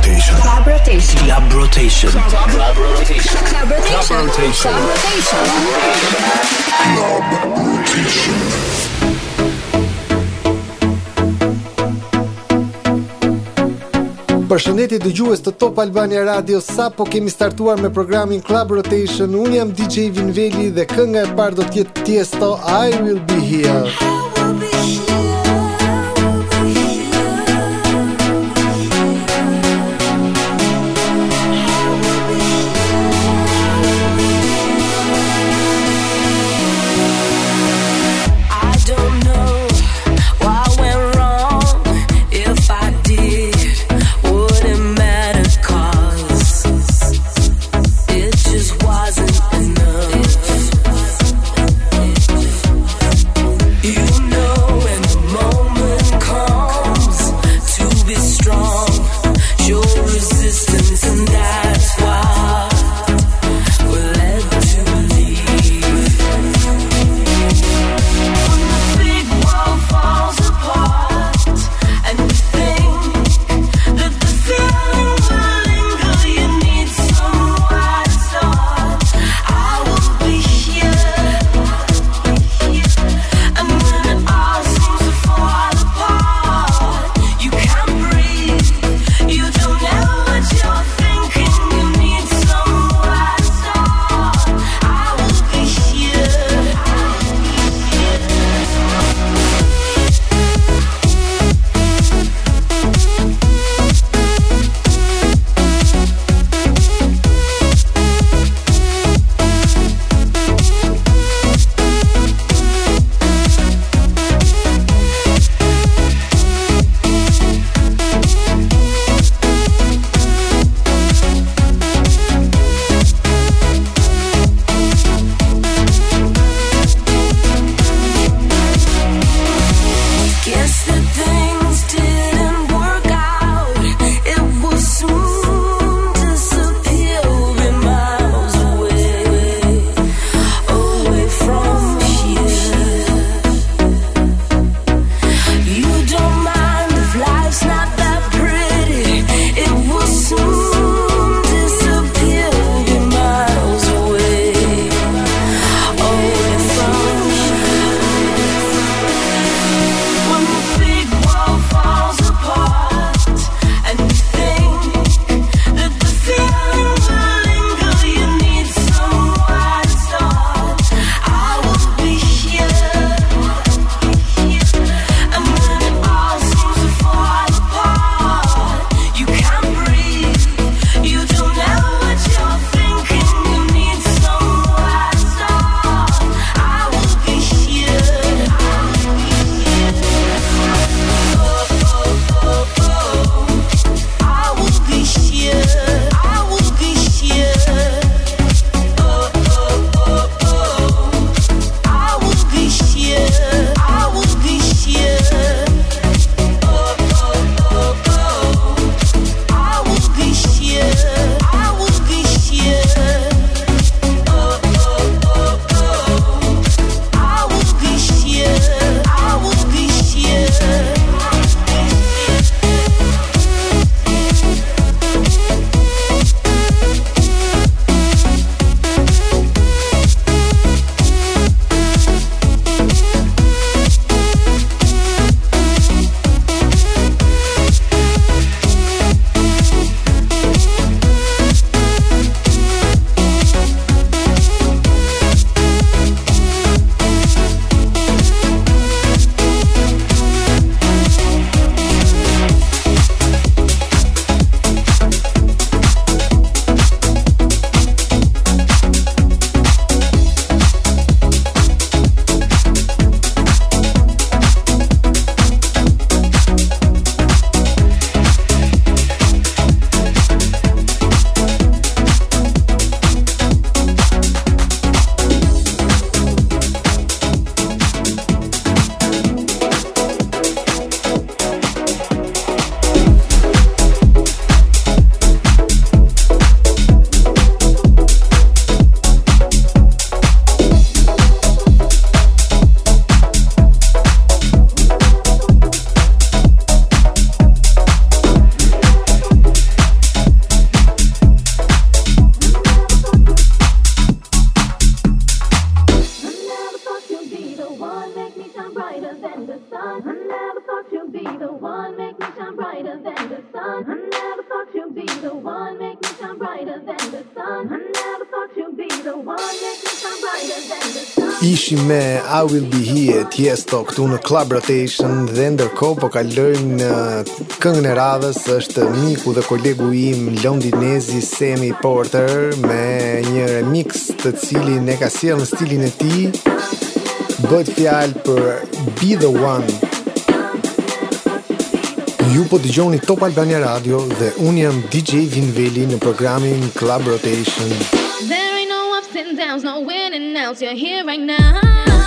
rotation. Club rotation. Club rotation. Club rotation. Club rotation. Club rotation. Përshëndetje dëgjues të Top Albania Radio. Sa po kemi startuar me programin Club Rotation. Un jam DJ Vinveli dhe kënga e parë do të jetë I Will Be Here. will be here Tiesto këtu në Club Rotation dhe ndërko po kalojmë në këngën e radhës është miku dhe kolegu im londinezi Sammy Porter me një remix të cilin e ka sjell në stilin e tij bëhet fjalë për Be the One Ju po dëgjoni Top Albania Radio dhe un jam DJ Vinveli në programin Club Rotation There ain't no ups and downs, no winning else, you're here right now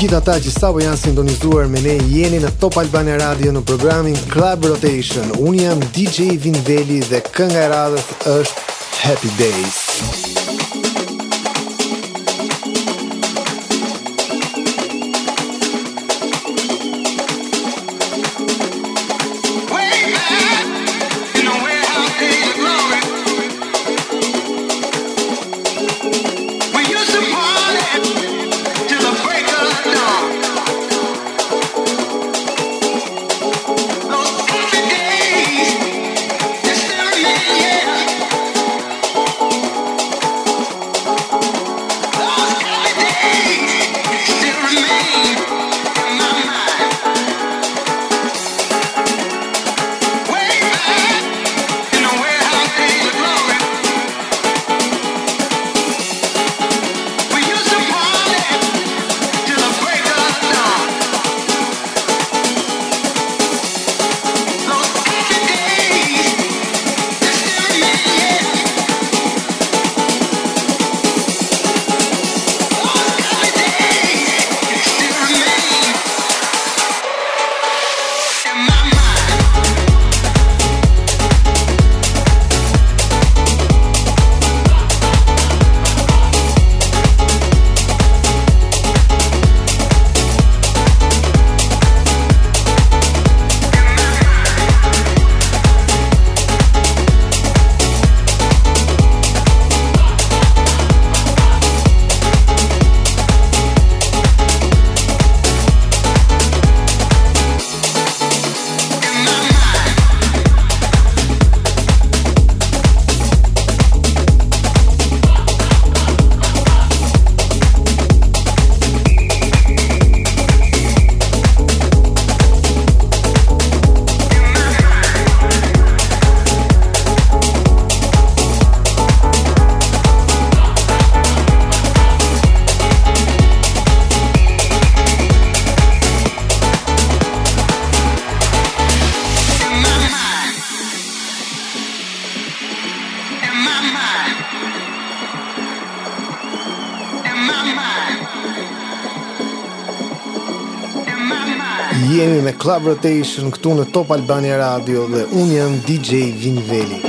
gjithë ata që sa po janë sintonizuar me ne jeni në Top Albania Radio në programin Club Rotation. Unë jam DJ Vinveli dhe kënga e radhës është Happy Days. Club Rotation këtu në Top Albania Radio dhe unë jam DJ Vinveli.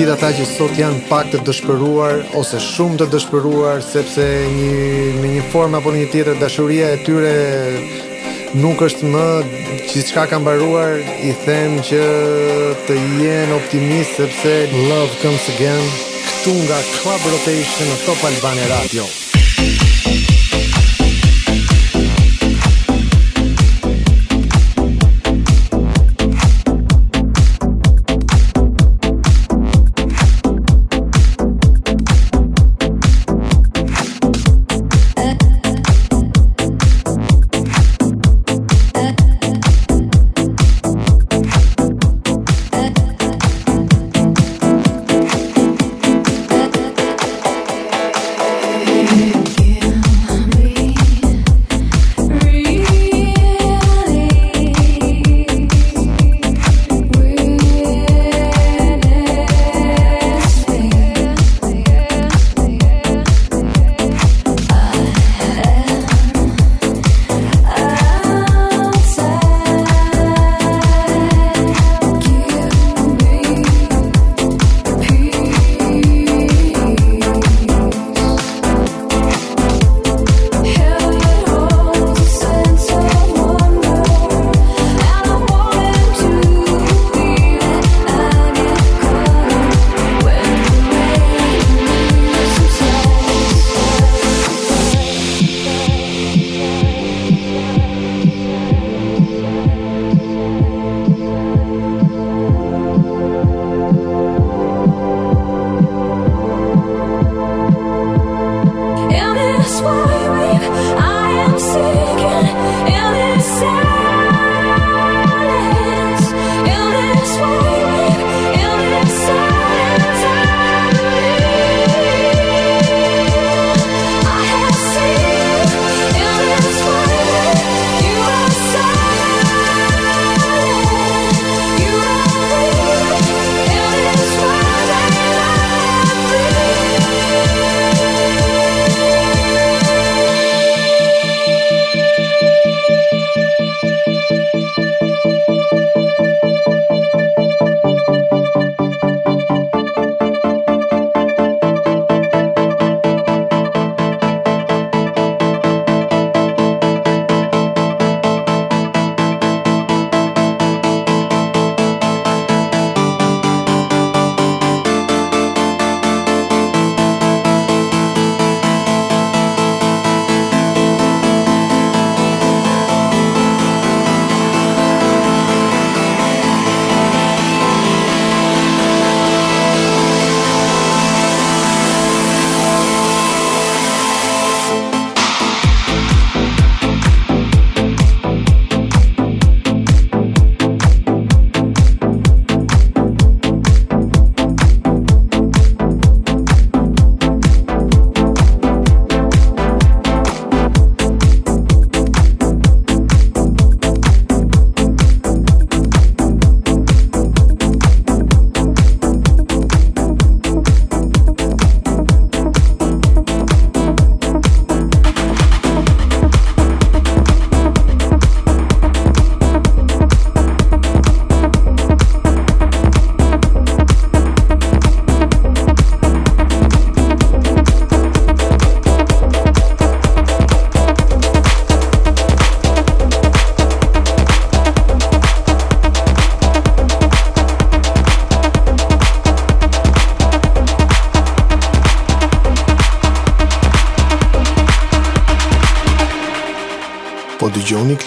gjithë ata që sot janë pak të dëshpëruar ose shumë të dëshpëruar sepse një në një formë apo në një tjetër dashuria e tyre nuk është më çka ka mbaruar, i them që të jenë optimist sepse love comes again këtu nga Club Rotation në Top Albania Radio.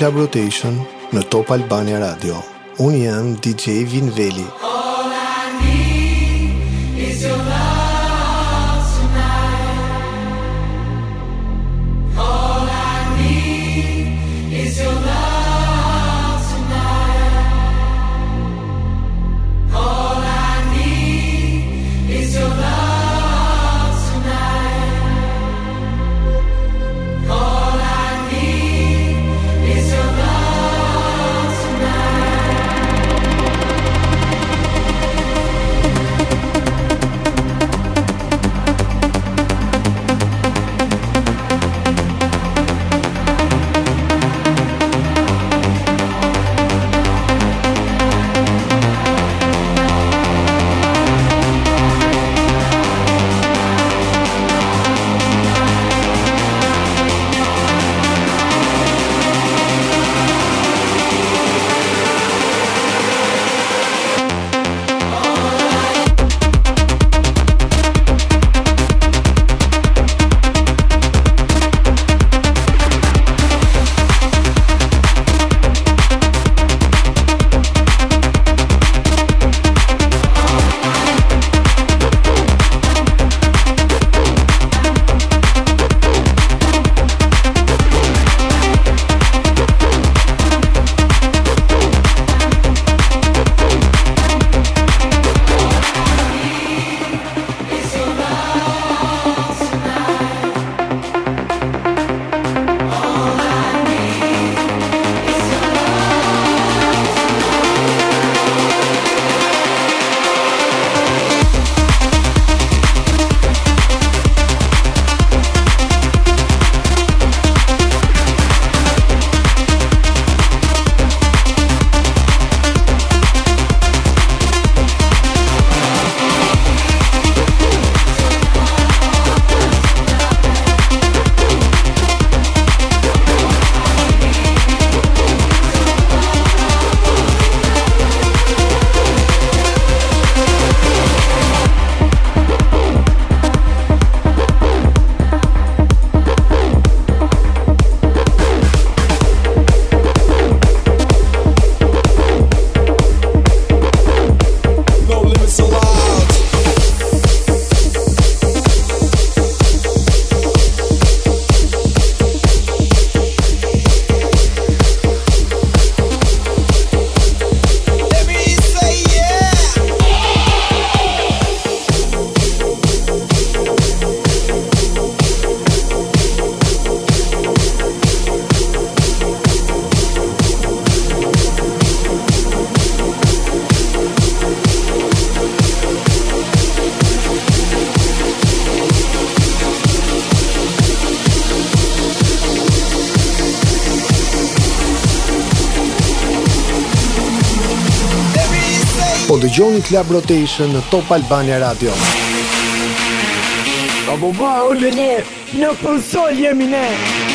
Club Rotation në Top Albania Radio. Unë jam DJ Vinveli. Veli. po dëgjoni Club Rotation në Top Albania Radio. Ka bomba ulë ne, në konsol jemi ne.